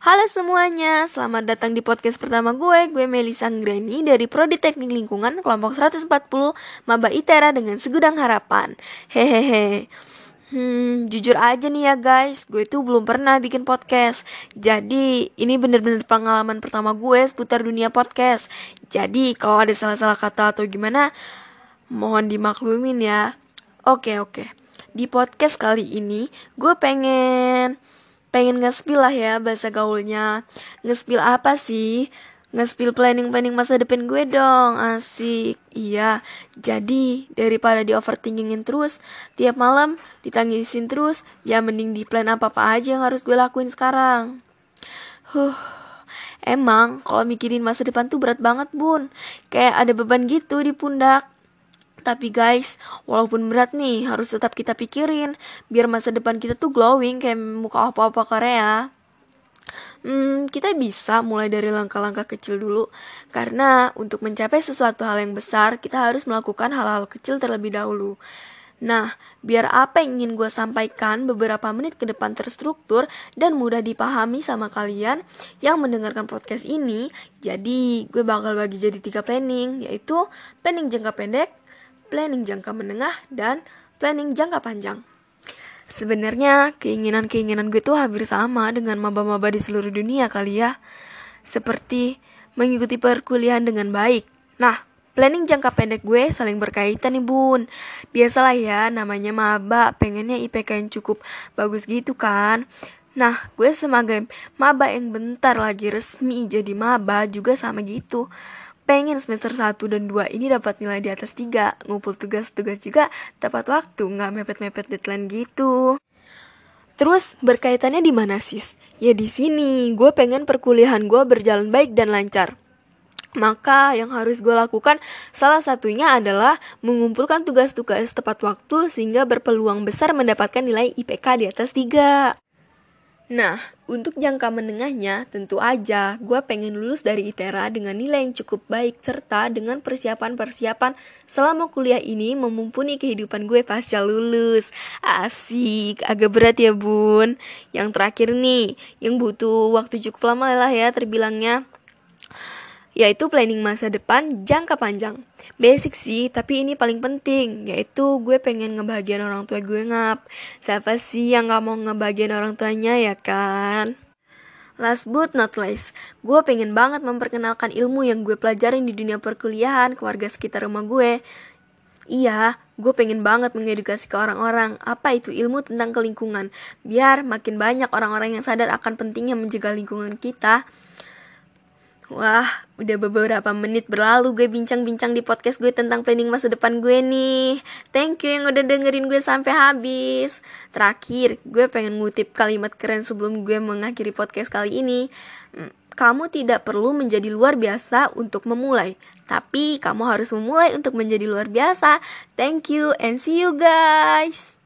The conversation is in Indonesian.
Halo semuanya, selamat datang di podcast pertama gue. Gue Melisa Anggreni dari Prodi Teknik Lingkungan Kelompok 140 Maba ITERA dengan segudang harapan. Hehehe. Hmm, jujur aja nih ya guys, gue tuh belum pernah bikin podcast. Jadi, ini bener-bener pengalaman pertama gue seputar dunia podcast. Jadi, kalau ada salah-salah kata atau gimana Mohon dimaklumin ya. Oke, oke. Di podcast kali ini, gue pengen pengen nge-spill lah ya bahasa gaulnya. Nge-spill apa sih? Nge-spill planning-planning masa depan gue dong. Asik. Iya. Jadi daripada di overthinkingin terus Tiap malam ditangisin terus Ya mending di plan apa-apa aja yang harus gue lakuin sekarang. Huh. Emang kalau mikirin masa depan tuh berat banget bun. Kayak ada beban gitu di pundak tapi guys, walaupun berat nih, harus tetap kita pikirin biar masa depan kita tuh glowing kayak muka apa-apa Korea. Hmm, kita bisa mulai dari langkah-langkah kecil dulu karena untuk mencapai sesuatu hal yang besar, kita harus melakukan hal-hal kecil terlebih dahulu. Nah, biar apa yang ingin gue sampaikan beberapa menit ke depan terstruktur dan mudah dipahami sama kalian yang mendengarkan podcast ini, jadi gue bakal bagi jadi tiga planning, yaitu planning jangka pendek, planning jangka menengah, dan planning jangka panjang. Sebenarnya keinginan-keinginan gue tuh hampir sama dengan maba-maba di seluruh dunia kali ya. Seperti mengikuti perkuliahan dengan baik. Nah, planning jangka pendek gue saling berkaitan nih bun. Biasalah ya namanya maba pengennya IPK yang cukup bagus gitu kan. Nah, gue sebagai maba yang bentar lagi resmi jadi maba juga sama gitu pengen semester 1 dan 2 ini dapat nilai di atas 3 ngumpul tugas-tugas juga tepat waktu. Nggak mepet-mepet deadline gitu. Terus berkaitannya di mana sis? Ya di sini. Gue pengen perkuliahan gue berjalan baik dan lancar. Maka yang harus gue lakukan salah satunya adalah mengumpulkan tugas-tugas tepat waktu sehingga berpeluang besar mendapatkan nilai IPK di atas 3. Nah, untuk jangka menengahnya, tentu aja gue pengen lulus dari ITERA dengan nilai yang cukup baik serta dengan persiapan-persiapan selama kuliah ini memumpuni kehidupan gue pasca lulus. Asik, agak berat ya bun. Yang terakhir nih, yang butuh waktu cukup lama lah ya terbilangnya yaitu planning masa depan jangka panjang. Basic sih, tapi ini paling penting, yaitu gue pengen ngebahagiain orang tua gue ngap. Siapa sih yang gak mau ngebahagiain orang tuanya ya kan? Last but not least, gue pengen banget memperkenalkan ilmu yang gue pelajarin di dunia perkuliahan ke warga sekitar rumah gue. Iya, gue pengen banget mengedukasi ke orang-orang apa itu ilmu tentang kelingkungan, biar makin banyak orang-orang yang sadar akan pentingnya menjaga lingkungan kita. Wah, udah beberapa menit berlalu gue bincang-bincang di podcast gue tentang planning masa depan gue nih. Thank you yang udah dengerin gue sampai habis. Terakhir, gue pengen ngutip kalimat keren sebelum gue mengakhiri podcast kali ini. Hmm, kamu tidak perlu menjadi luar biasa untuk memulai, tapi kamu harus memulai untuk menjadi luar biasa. Thank you and see you guys.